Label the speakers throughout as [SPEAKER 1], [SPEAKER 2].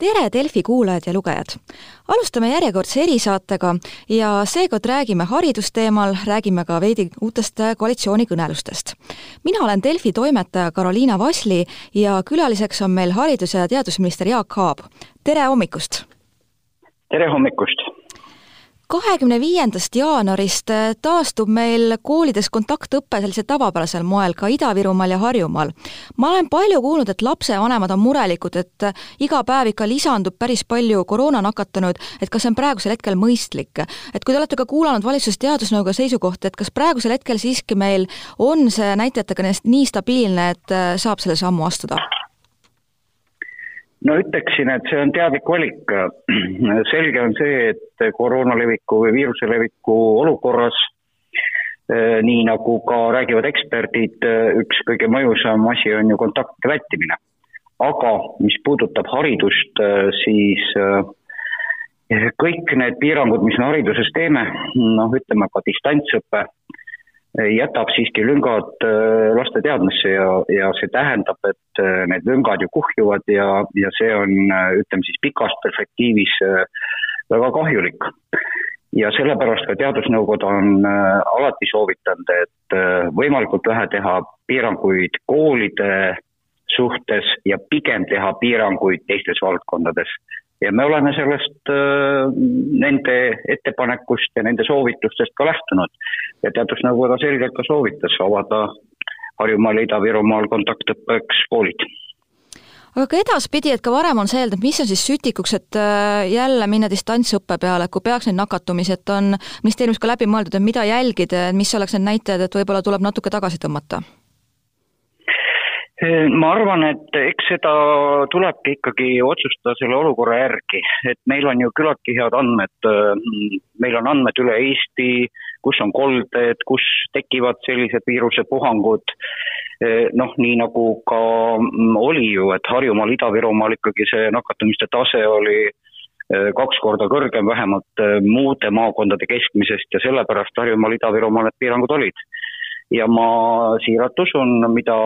[SPEAKER 1] tere, Delfi kuulajad ja lugejad! alustame järjekordse erisaatega ja seekord räägime haridusteemal, räägime ka veidi uutest koalitsioonikõnelustest. mina olen Delfi toimetaja Karoliina Vasli ja külaliseks on meil haridus- ja teadusminister Jaak Aab. tere hommikust!
[SPEAKER 2] tere hommikust!
[SPEAKER 1] Kahekümne viiendast jaanuarist äh, taastub meil koolides kontaktõpe sellisel tavapärasel moel ka Ida-Virumaal ja Harjumaal. ma olen palju kuulnud, et lapsevanemad on murelikud, et äh, iga päev ikka lisandub päris palju koroona nakatunuid, et kas see on praegusel hetkel mõistlik. et kui te olete ka kuulanud valitsus teadusnõukoja seisukohta, et kas praegusel hetkel siiski meil on see näitajatega nii stabiilne, et äh, saab selle sammu astuda?
[SPEAKER 2] No ütleksin, et see on teadlik valik. selge on see, et koroona leviku või viiruse leviku olukorras eh, nii nagu ka räägivad eksperdid, eh, üks kõige mõjusam asi on ju kontaktide vältimine. aga mis puudutab haridust, eh, siis kõik need piirangud, mis me hariduses teeme, noh, ütleme ka distantsõpe, jätab siiski lüngad äh, laste teadmisse ja, ja see tähendab, et äh, need lüngad ju kuhjuvad ja, ja see on, ütleme siis pikas perspektiivis väga kahjulik. ja sellepärast ka Teadusnõukoda on alati soovitanud, et võimalikult vähe teha piiranguid koolide suhtes ja pigem teha piiranguid teistes valdkondades ja me oleme sellest äh, nende ettepanekust ja nende soovitustest ka lähtunud. ja Teadusnõukoda selgelt ka soovitas avada Harjumaal ja Ida-Virumaal kontaktõppeks koolid
[SPEAKER 1] aga ka edaspidi, et ka varem on see öeldud, mis on siis sütikuks, et äh, jälle minna distantsõppe peale, et kui peaks neid nakatumisi, et on ministeeriumis ka läbi mõeldud, et mida jälgida, mis oleks need näitajad, et võib-olla tuleb natuke tagasi tõmmata?
[SPEAKER 2] Ma arvan, et eks seda tulebki ikkagi otsustada selle olukorra järgi, et meil on ju küllaltki head andmed, meil on andmed üle Eesti, kus on kolded, kus tekivad sellised viirusepuhangud, noh, nii nagu ka oli ju, et Harjumaal, Ida-Virumaal ikkagi see nakatumiste tase oli kaks korda kõrgem vähemalt muude maakondade keskmisest ja sellepärast Harjumaal, Ida-Virumaal need piirangud olid ja ma siiralt usun, mida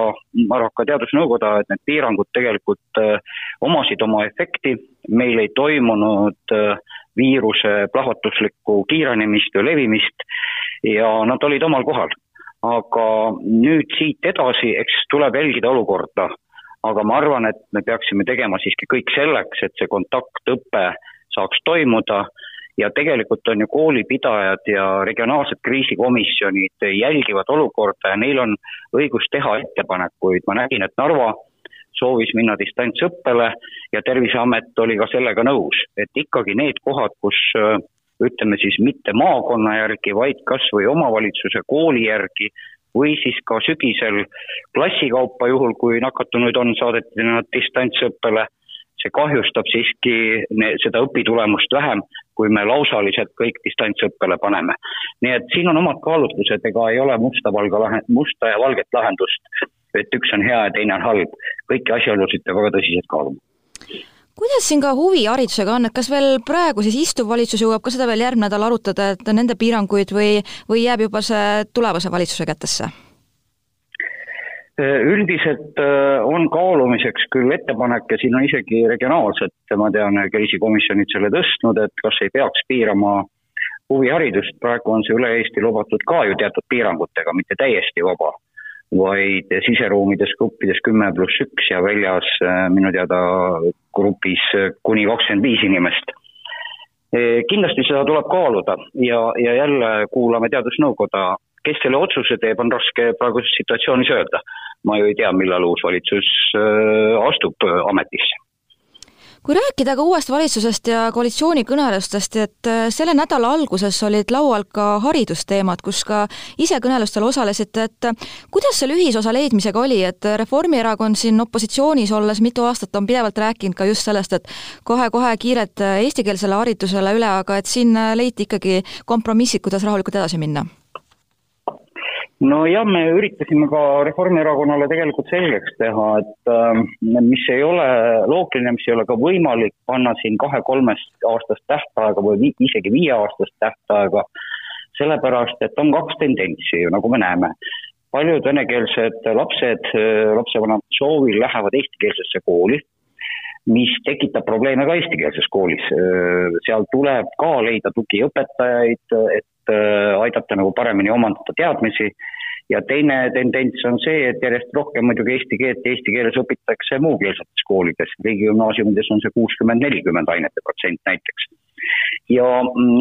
[SPEAKER 2] arvab ka Teadusnõukoda, et need piirangud tegelikult äh, omasid oma efekti, meil ei toimunud äh, viiruse plahvatuslikku kiirenemist või levimist ja nad olid omal kohal. aga nüüd siit edasi, eks tuleb jälgida olukorda, aga ma arvan, et me peaksime tegema siiski kõik selleks, et see kontaktõpe saaks toimuda ja tegelikult on ju koolipidajad ja regionaalsed kriisikomisjonid jälgivad olukorda ja neil on õigus teha ettepanekuid, ma nägin, et Narva soovis minna distantsõppele ja Terviseamet oli ka sellega nõus, et ikkagi need kohad, kus ütleme siis mitte maakonna järgi, vaid kas või omavalitsuse kooli järgi või siis ka sügisel klassi kaupa, juhul kui nakatunuid on, saadeti nad distantsõppele see kahjustab siiski seda õpitulemust vähem, kui me lausaliselt kõik distantsõppele paneme. nii et siin on omad kaalutlused, ega ei ole musta-valga lahe-, musta ja valget lahendust, et üks on hea ja teine on halb. kõiki asjaolusid peab väga tõsiselt kaaluma
[SPEAKER 1] kuidas siin ka huviharidusega on, et kas veel praegu siis istuv valitsus jõuab ka seda veel järgmine nädal arutada, et nende piiranguid või, või jääb juba see tulevase valitsuse kätesse?
[SPEAKER 2] Äh, üldiselt äh, on kaalumiseks küll ettepanek ja siin on isegi regionaalselt, ma tean, kriisikomisjonid selle tõstnud, et kas ei peaks piirama huviharidust, praegu on see üle Eesti lubatud ka ju teatud piirangutega, mitte täiesti vaba, vaid siseruumides gruppides kümme pluss üks ja väljas äh, minu teada grupis kuni kakskümmend viis inimest. Kindlasti seda tuleb kaaluda ja, ja jälle kuulame Teadusnõukoda kes selle otsuse teeb, on raske praeguses situatsioonis öelda. ma ju ei tea, millal uus valitsus astub ametisse
[SPEAKER 1] kui rääkida ka uuest valitsusest ja koalitsioonikõnelustest, et selle nädala alguses olid laual ka haridusteemad, kus ka ise kõnelustel osalesite, et kuidas selle ühisosa leidmisega oli, et Reformierakond siin opositsioonis olles mitu aastat on pidevalt rääkinud ka just sellest, et kohe-kohe kiiret eestikeelsele haridusele üle, aga et siin leiti ikkagi kompromissid, kuidas rahulikult edasi minna
[SPEAKER 2] nojah, me üritasime ka Reformierakonnale tegelikult selgeks teha, et äh, mis ei ole loogiline, mis ei ole ka võimalik panna siin kahe-kolmest aastast tähtaega või isegi viieaastast tähtaega, sellepärast et on kaks tendentsi ju, nagu me näeme. paljud venekeelsed lapsed lapsevanemate soovil lähevad eestikeelsesse kooli mis tekitab probleeme ka eestikeelses koolis. seal tuleb ka leida tugiõpetajaid, et aidata nagu paremini omandada teadmisi. Ja teine tendents on see, et järjest rohkem muidugi eesti keelt ja eesti keeles õpitakse muukeelsetes koolides, riigigümnaasiumides on see kuuskümmend, nelikümmend ainete protsent näiteks. ja,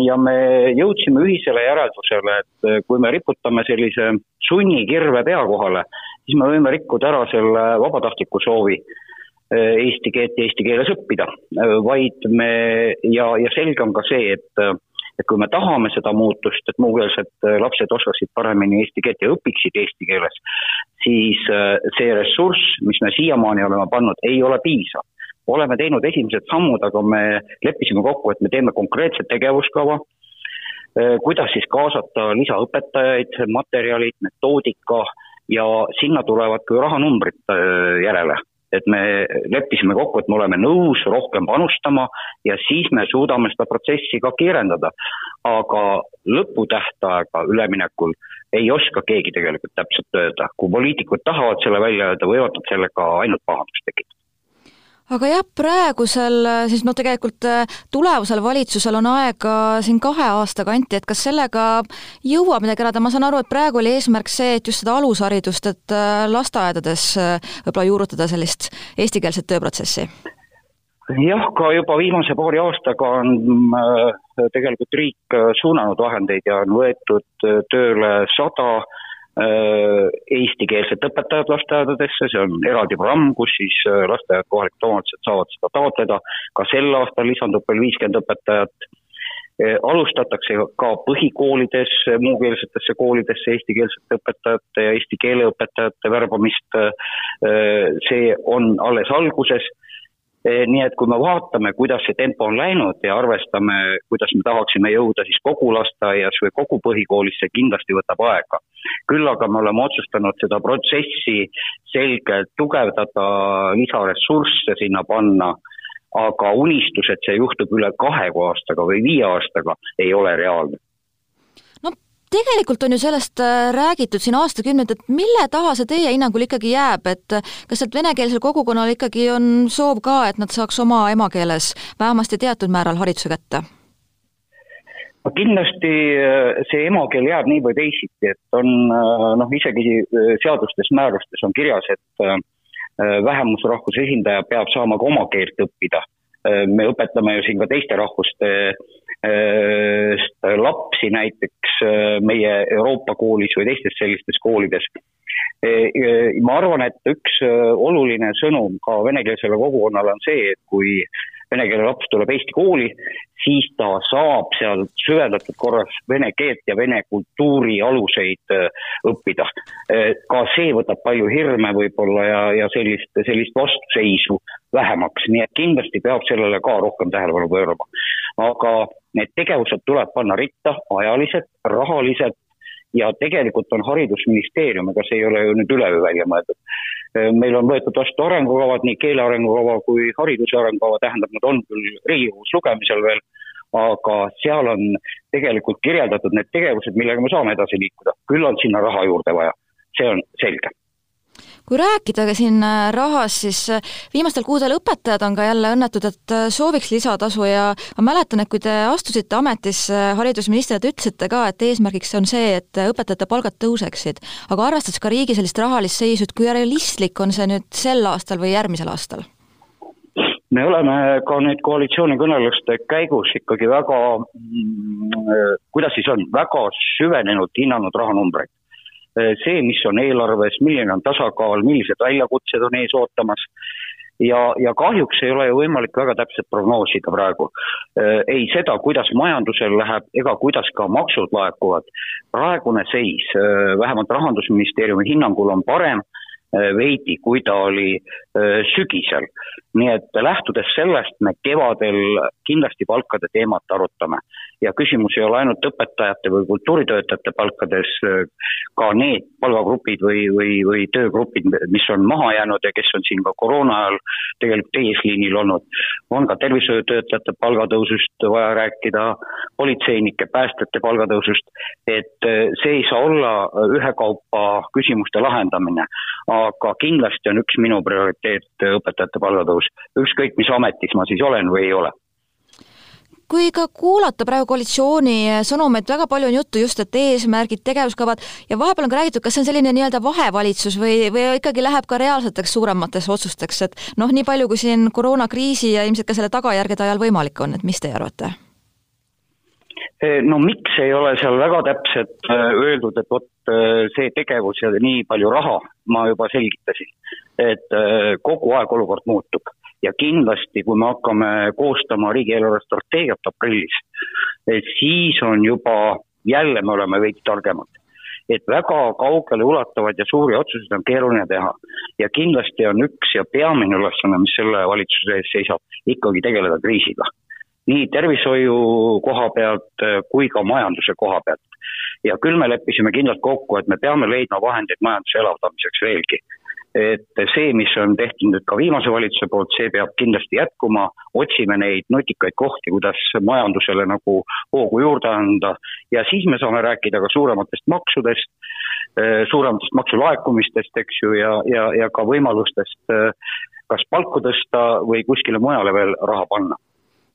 [SPEAKER 2] ja me jõudsime ühisele järeldusele, et kui me riputame sellise sunnikirve pea kohale, siis me võime rikkuda ära selle vabatahtliku soovi äh, eesti keelt ja eesti keeles õppida, äh, vaid me ja, ja selge on ka see, et et kui me tahame seda muutust, et muukeelsed äh, lapsed oskaksid paremini eesti keelt ja õpiksid eesti keeles, siis see ressurss, mis me siiamaani oleme pannud, ei ole piisav. oleme teinud esimesed sammud, aga me leppisime kokku, et me teeme konkreetse tegevuskava, kuidas siis kaasata lisaõpetajaid, materjalid, metoodika ja sinna tulevad ka rahanumbrid äh, järele. Et me leppisime kokku, et me oleme nõus rohkem panustama ja siis me suudame seda protsessi ka kiirendada. aga lõputähtaega üleminekul ei oska keegi tegelikult täpselt öelda. kui poliitikud tahavad selle välja öelda, võivad nad sellega ainult pahandust tekitada
[SPEAKER 1] aga jah, praegusel siis noh, tegelikult äh, tulevasel valitsusel on aega siin kahe aasta kanti, et kas sellega jõuab midagi ära teha, ma saan aru, et praegu oli eesmärk see, et just seda alusharidust, et äh, lasteaedades äh, võib-olla juurutada sellist eestikeelset tööprotsessi?
[SPEAKER 2] jah, ka juba viimase paari aastaga on tegelikult riik suunanud vahendeid ja on võetud tööle sada Äh, eestikeelset õpetajat lasteaedadesse, see on eraldi programm, kus siis äh, lasteaiad, kohalikud omavalitsused saavad seda taotleda, ka sel aastal lisandub veel viiskümmend õpetajat, äh, alustatakse ka põhikoolides, muukeelsetesse koolidesse eestikeelsete õpetajate ja eesti keele õpetajate värbamist, see on alles alguses nii et kui me vaatame, kuidas see tempo on läinud ja arvestame, kuidas me tahaksime jõuda siis kogu lasteaias või kogu põhikoolis, see kindlasti võtab aega. küll aga me oleme otsustanud seda protsessi selgelt tugevdada, lisaressursse sinna panna, aga unistus, et see juhtub üle kahe aastaga või viie aastaga, ei ole reaalne
[SPEAKER 1] tegelikult on ju sellest äh, räägitud siin aastakümneid, et mille taha see teie hinnangul ikkagi jääb, et kas sealt venekeelsel kogukonnal ikkagi on soov ka, et nad saaks oma emakeeles vähemasti teatud määral hariduse kätte?
[SPEAKER 2] no kindlasti äh, see emakeel jääb nii või teisiti, et on äh, noh, isegi seadustes, määrustes on kirjas, et vähemusrahvuse esindaja peab saama ka oma keelt õppida. me õpetame ju siin ka teiste rahvuste lapsi näiteks äh, meie Euroopa koolis või teistes sellistes koolides. Ma arvan, et üks äh, oluline sõnum ka venekeelsele kogukonnale on see, et kui vene keele laps tuleb Eesti kooli, siis ta saab seal süvendatud korras vene keelt ja vene kultuuri aluseid äh, õppida. ka see võtab palju hirme võib-olla ja, ja sellist, sellist vastuseisu vähemaks, nii et kindlasti peab sellele ka rohkem tähelepanu pöörama. aga need tegevused tuleb panna ritta, ajalised, rahalised ja tegelikult on Haridusministeerium, ega see ei ole ju nüüd üleöö välja mõeldud. meil on võetud vastu arengukavad, nii keele arengukava kui hariduse arengukava, tähendab, nad on küll Riigikogus lugemisel veel, aga seal on tegelikult kirjeldatud need tegevused, millega me saame edasi liikuda, küll on sinna raha juurde vaja, see on selge
[SPEAKER 1] kui rääkida siin äh, rahast, siis äh, viimastel kuudel õpetajad on ka jälle õnnetud, et äh, sooviks lisatasu ja ma mäletan, et kui te astusite ametisse haridusministrina, te ütlesite ka, et eesmärgiks on see, et õpetajate palgad tõuseksid. aga arvestades ka riigi sellist rahalist seisu, et kui realistlik on see nüüd sel aastal või järgmisel aastal?
[SPEAKER 2] me oleme ka nüüd koalitsioonikõneluste käigus ikkagi väga, mm, kuidas siis on, väga süvenenult hinnanud rahanumbreid see, mis on eelarves, milline on tasakaal, millised väljakutsed on ees ootamas ja, ja kahjuks ei ole ju võimalik väga täpselt prognoosida praegu äh, ei seda, kuidas majandusel läheb ega kuidas ka maksud laekuvad. praegune seis, äh, vähemalt Rahandusministeeriumi hinnangul on parem veidi, kui ta oli sügisel. nii et lähtudes sellest, me kevadel kindlasti palkade teemat arutame ja küsimus ei ole ainult õpetajate või kultuuritöötajate palkades, ka need palgagrupid või, või, või töögrupid, mis on maha jäänud ja kes on siin ka koroona ajal tegelikult eesliinil olnud, on ka tervishoiutöötajate palgatõusust vaja rääkida, politseinike, päästjate palgatõusust, et see ei saa olla ühekaupa küsimuste lahendamine. aga kindlasti on üks minu prioriteet õpetajate palgatõus, ükskõik mis ametis ma siis olen või ei ole
[SPEAKER 1] kui ka kuulata praegu koalitsiooni sõnumeid, väga palju on juttu just, et eesmärgid, tegevuskavad ja vahepeal on ka räägitud, kas see on selline nii-öelda vahevalitsus või, või ikkagi läheb ka reaalseteks suuremateks otsusteks, et noh, nii palju, kui siin koroonakriisi ja ilmselt ka selle tagajärgede ajal võimalik on, et mis teie arvate?
[SPEAKER 2] Eh, no miks ei ole seal väga täpselt eh, öeldud, et vot eh, see tegevus ja nii palju raha, ma juba selgitasin, et kogu aeg olukord muutub ja kindlasti, kui me hakkame koostama riigieelarve strateegiat aprillis, siis on juba, jälle me oleme veidi targemad. et väga kaugele ulatuvaid ja suuri otsuseid on keeruline teha. ja kindlasti on üks ja peamine ülesanne, mis selle valitsuse ees seisab, ikkagi tegeleda kriisiga. nii tervishoiu koha pealt kui ka majanduse koha pealt. ja küll me leppisime kindlalt kokku, et me peame leidma vahendeid majanduse elavdamiseks veelgi et see, mis on tehtud nüüd ka viimase valitsuse poolt, see peab kindlasti jätkuma, otsime neid nutikaid kohti, kuidas majandusele nagu hoogu juurde anda. Ja siis me saame rääkida ka suurematest maksudest, eh, suurematest maksulaekumistest, eks ju, ja, ja, ja ka võimalustest eh, kas palku tõsta või kuskile mujale veel raha panna.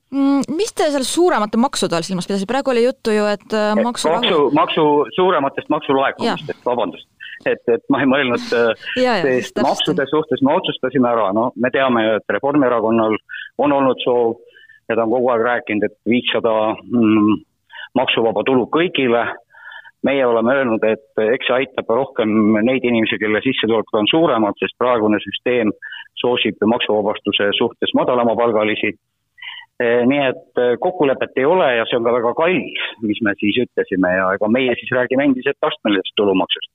[SPEAKER 1] Mm, mis te seal suuremate maksude all silmas pidasite, praegu oli juttu ju, et eh, maksu
[SPEAKER 2] maksu, maksu, suurematest maksulaekumistest, vabandust et, et ma ei mõelnud, sest maksude suhtes me otsustasime ära, no me teame ju, et Reformierakonnal on olnud soov ja ta on kogu aeg rääkinud, et viissada mm, maksuvaba tulu kõigile, meie oleme öelnud, et eks see aitab rohkem neid inimesi, kelle sissetulekud on suuremad, sest praegune süsteem soosib maksuvabastuse suhtes madalamapalgalisi nii et eh, kokkulepet ei ole ja see on ka väga kallis, mis me siis ütlesime ja ega meie siis räägime endiselt astmelisest tulumaksust.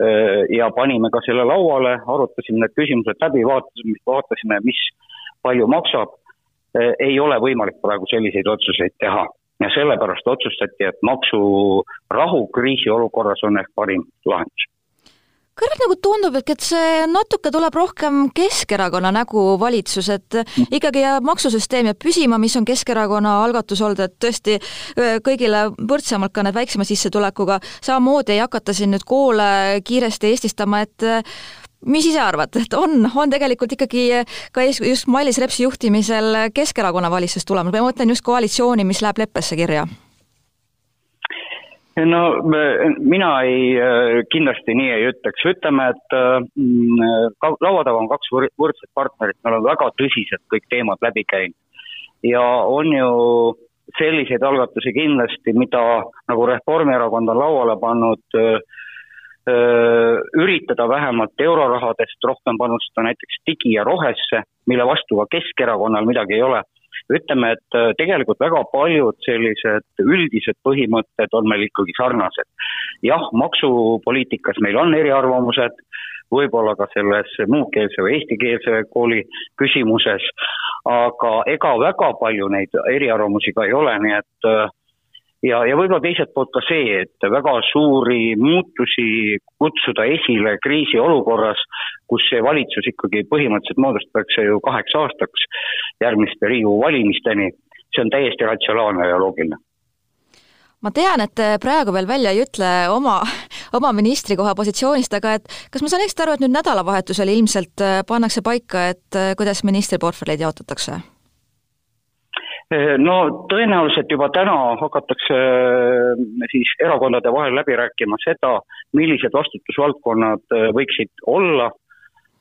[SPEAKER 2] Eh, ja panime ka selle lauale, arutasime need küsimused läbi, vaatasime, vaatasime, mis palju maksab. ei ole võimalik praegu selliseid otsuseid teha ja sellepärast otsustati, et maksurahu kriisiolukorras on ehk parim lahendus
[SPEAKER 1] kõrvalt nagu tundub, et see natuke tuleb rohkem Keskerakonna nägu valitsus, et ikkagi jääb maksusüsteem jääb püsima, mis on Keskerakonna algatus olnud, et tõesti kõigile võrdsemalt ka need väiksema sissetulekuga, samamoodi ei hakata siin nüüd koole kiiresti eestistama, et mis ise arvad, et on, on tegelikult ikkagi ka just Mailis Repsi juhtimisel Keskerakonna valitsus tulemas, ma mõtlen just koalitsiooni, mis läheb leppesse kirja
[SPEAKER 2] no mina ei, äh, kindlasti nii ei ütleks, ütleme, et äh, laua taga on kaks võrdset partnerit, me oleme väga tõsiselt kõik teemad läbi käinud. ja on ju selliseid algatusi kindlasti, mida nagu Reformierakond on lauale pannud, üritada vähemalt eurorahadest rohkem panustada näiteks digi ja rohesse, mille vastu ka Keskerakonnal midagi ei ole ütleme, et äh, tegelikult väga paljud sellised üldised põhimõtted on meil ikkagi sarnased. jah, maksupoliitikas meil on eriarvamused, võib-olla ka selles muukeelse või eestikeelse kooli küsimuses, aga ega väga palju neid eriarvamusi ka ei ole, nii et äh, ja, ja võib-olla teiselt poolt ka see, et väga suuri muutusi kutsuda esile kriisiolukorras, kus see valitsus ikkagi põhimõtteliselt moodustatakse ju kaheks aastaks järgmiste Riigikogu valimisteni, see on täiesti ratsionaalne ja loogiline
[SPEAKER 1] ma tean, et te praegu veel välja ei ütle oma, oma ministrikoha positsioonist, aga et kas ma saan õigesti aru, et nüüd nädalavahetusel ilmselt pannakse paika, et kuidas ministriportfellid jaotatakse?
[SPEAKER 2] No tõenäoliselt juba täna hakatakse eh, siis erakondade vahel läbi rääkima seda, millised vastutusvaldkonnad võiksid olla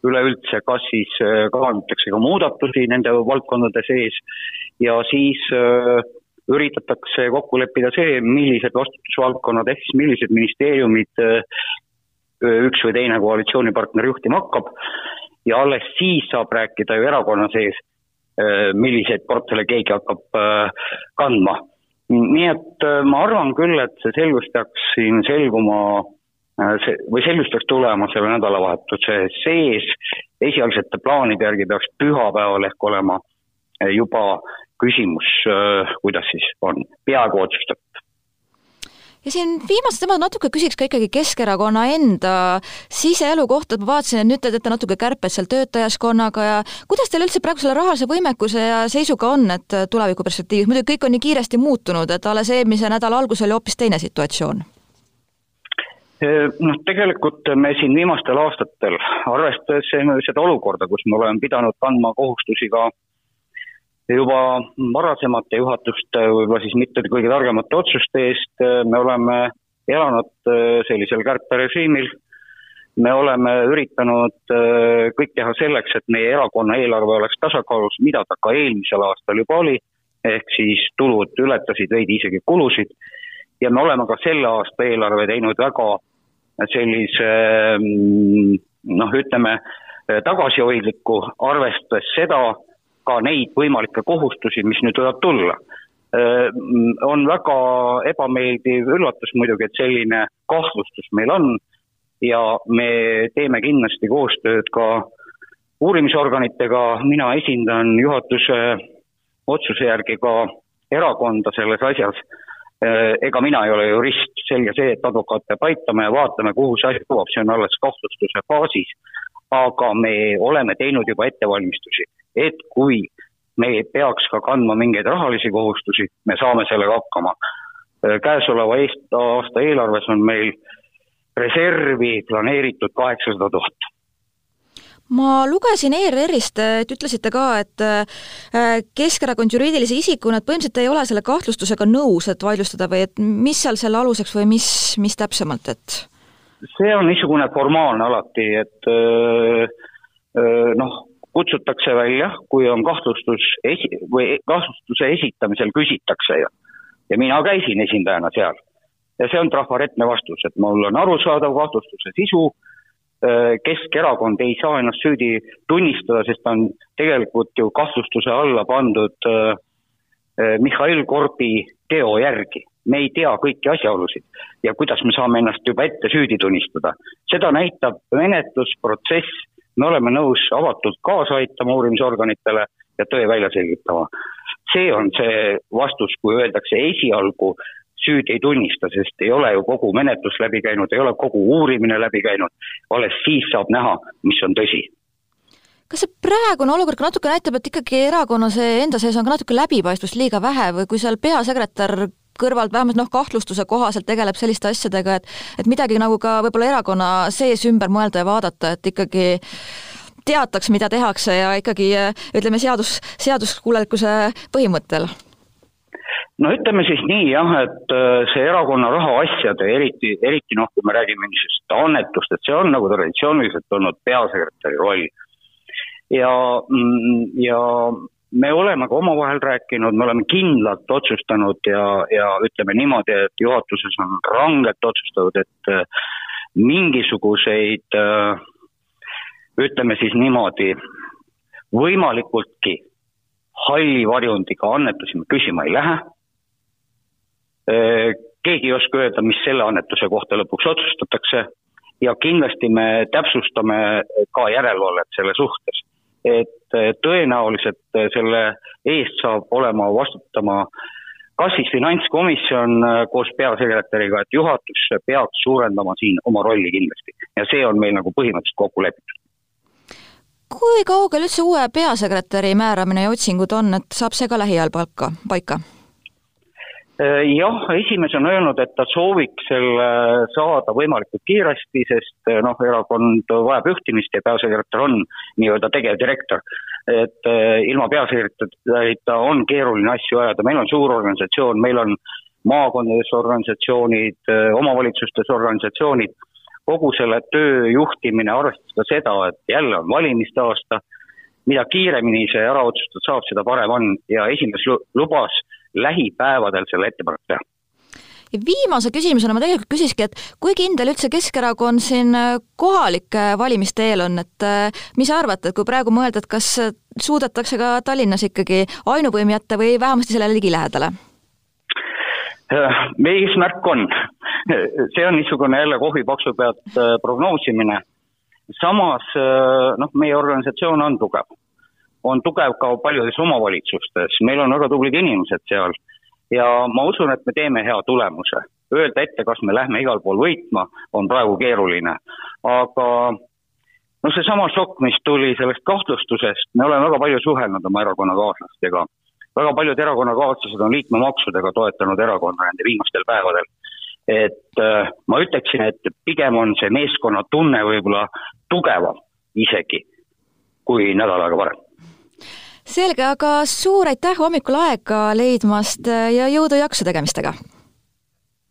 [SPEAKER 2] üleüldse, kas siis kavandatakse ka muudatusi nende valdkondade sees ja siis üritatakse kokku leppida see, millised vastutusvaldkonnad ehk siis millised ministeeriumid üks või teine koalitsioonipartner juhtima hakkab ja alles siis saab rääkida ju erakonna sees Äh, milliseid portfelle keegi hakkab äh, kandma. nii et äh, ma arvan küll, et see selgus peaks siin selguma see, või selgus peaks tulema selle nädalavahetuse sees, esialgsete plaanide järgi peaks pühapäeval ehk olema juba küsimus, kuidas siis on, peaaegu otsustatud
[SPEAKER 1] ja siin viimased teemad natuke küsiks ka ikkagi Keskerakonna enda siseelu kohta, ma vaatasin, et nüüd te teete natuke kärped seal töötajaskonnaga ja kuidas teil üldse praegu selle rahalise võimekuse ja seisuga on, et tulevikuperspektiivis, muidugi kõik on nii kiiresti muutunud, et alles eelmise nädala alguses oli hoopis teine situatsioon
[SPEAKER 2] noh, tegelikult me siin viimastel aastatel, arvestades seda olukorda, kus me oleme pidanud kandma kohustusi ka juba varasemate juhatuste, võib-olla siis mitte kõige targemate otsuste eest, me oleme elanud sellisel kärperežiimil, me oleme üritanud kõik teha selleks, et meie erakonna eelarve oleks tasakaalus, mida ta ka eelmisel aastal juba oli, ehk siis tulud ületasid veidi isegi kulusid, ja me oleme ka selle aasta eelarve teinud väga sellise mm, noh, ütleme tagasihoidliku, arvestades seda, ka neid võimalikke kohustusi, mis nüüd võivad tulla. Mm, on väga ebameeldiv üllatus muidugi, et selline kahtlustus meil on ja me teeme kindlasti koostööd ka uurimisorganitega, mina esindan juhatuse otsuse järgi ka erakonda selles asjas Äh, ega mina ei ole jurist, selge see, et advokaat peab aitama ja vaatame, kuhu see asi jõuab, see on alles kahtlustuse faasis. aga me oleme teinud juba ettevalmistusi, et kui me peaks ka kandma mingeid rahalisi kohustusi, me saame sellega hakkama. Äh, käesoleva aasta eelarves on meil reservi planeeritud kaheksasada tuhat
[SPEAKER 1] ma lugesin ERR-ist, et ütlesite ka, et äh, Keskerakond juriidilise isikuna, et põhimõtteliselt ei ole selle kahtlustusega nõus, et vaidlustada või et mis seal selle aluseks või mis, mis täpsemalt, et?
[SPEAKER 2] see on niisugune formaalne alati, et öö, öö, noh, kutsutakse välja, kui on kahtlustus esi-, või kahtlustuse esitamisel küsitakse ja ja mina käisin esindajana seal. ja see on trafaretne vastus, et mul on arusaadav kahtlustuse sisu, Äh, Keskerakond ei saa ennast süüdi tunnistada, sest ta on tegelikult ju kahtlustuse alla pandud äh, äh, Mihhail Korbi teo järgi. me ei tea kõiki asjaolusid ja kuidas me saame ennast juba ette süüdi tunnistada. seda näitab menetlusprotsess, me oleme nõus avatult kaasa aitama uurimisorganitele ja tõe välja selgitama. see on see vastus, kui öeldakse esialgu süüdi ei tunnista, sest ei ole ju kogu menetlus läbi käinud, ei ole kogu uurimine läbi käinud, alles siis saab näha, mis on tõsi.
[SPEAKER 1] Kas see praegune olukord ka natuke näitab, et ikkagi erakonna see enda sees on ka natuke läbipaistvust liiga vähe või kui seal peasekretär kõrvalt vähemalt noh, kahtlustuse kohaselt tegeleb selliste asjadega, et et midagi nagu ka võib-olla erakonna sees ümber mõelda ja vaadata, et ikkagi teataks, mida tehakse ja ikkagi ütleme, seadus, seaduskuulekuse põhimõttel
[SPEAKER 2] no ütleme siis nii jah, et äh, see erakonna rahaasjade, eriti, eriti noh, kui me räägime niisugusest annetust, et see on nagu traditsiooniliselt olnud peasekretäri roll. ja, mm, ja me oleme ka omavahel rääkinud, me oleme kindlalt otsustanud ja, ja ütleme niimoodi, et juhatuses on rangelt otsustatud, et äh, mingisuguseid äh, ütleme siis niimoodi, võimalikultki halli varjundiga annetusi me küsima ei lähe Äh, keegi ei oska öelda, mis selle annetuse kohta lõpuks otsustatakse ja kindlasti me täpsustame ka järelevalvet selle suhtes. et äh, tõenäoliselt äh, selle eest saab olema vastutama kas siis finantskomisjon koos peasekretäriga, et juhatus peaks suurendama siin oma rolli kindlasti ja see on meil nagu põhimõtteliselt kokku lepitud
[SPEAKER 1] kui kaugel üldse uue peasekretäri määramine ja otsingud on, et saab see ka lähiajal palka, paika?
[SPEAKER 2] Äh, jah, esimees on öelnud, et ta sooviks selle saada võimalikult kiiresti, sest äh, noh, erakond vajab juhtimist ja peasekretär on nii-öelda tegevdirektor. et äh, ilma peasekretärita on keeruline asju ajada, meil on suur organisatsioon, meil on maakondades organisatsioonid, omavalitsustes organisatsioonid, kogu selle töö juhtimine, arvestades ka seda, et jälle on valimiste aasta, mida kiiremini see ära otsustada saab, seda parem on. Ja esimees lubas lähipäevadel selle ettepaneku teha.
[SPEAKER 1] Ja viimase küsimusena ma tegelikult küsiski, et kui kindel üldse Keskerakond siin äh, kohalike valimiste eel on, et äh, mis sa arvad, et kui praegu mõelda, et kas suudetakse ka Tallinnas ikkagi ainuvõim jätta või vähemasti sellele ligilähedale?
[SPEAKER 2] Äh, meie eesmärk on, see on niisugune jälle kohvipaksu pealt prognoosimine, samas noh, meie organisatsioon on tugev on tugev ka paljudes omavalitsustes, meil on väga tublid inimesed seal ja ma usun, et me teeme hea tulemuse. Öelda ette, kas me lähme igal pool võitma, on praegu keeruline. aga noh, seesama šokk, mis tuli sellest kahtlustusest, me oleme väga palju suhelnud oma erakonnakaaslastega. väga paljud erakonnakaaslased on liikmemaksudega toetanud erakonda nende viimastel päevadel. et äh, ma ütleksin, et pigem on see meeskonnatunne võib-olla tugevam isegi kui nädal aega varem
[SPEAKER 1] selge, aga suur aitäh hommikul aega leidmast ja jõudu-jaksu tegemistega!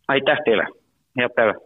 [SPEAKER 2] aitäh teile, head päeva!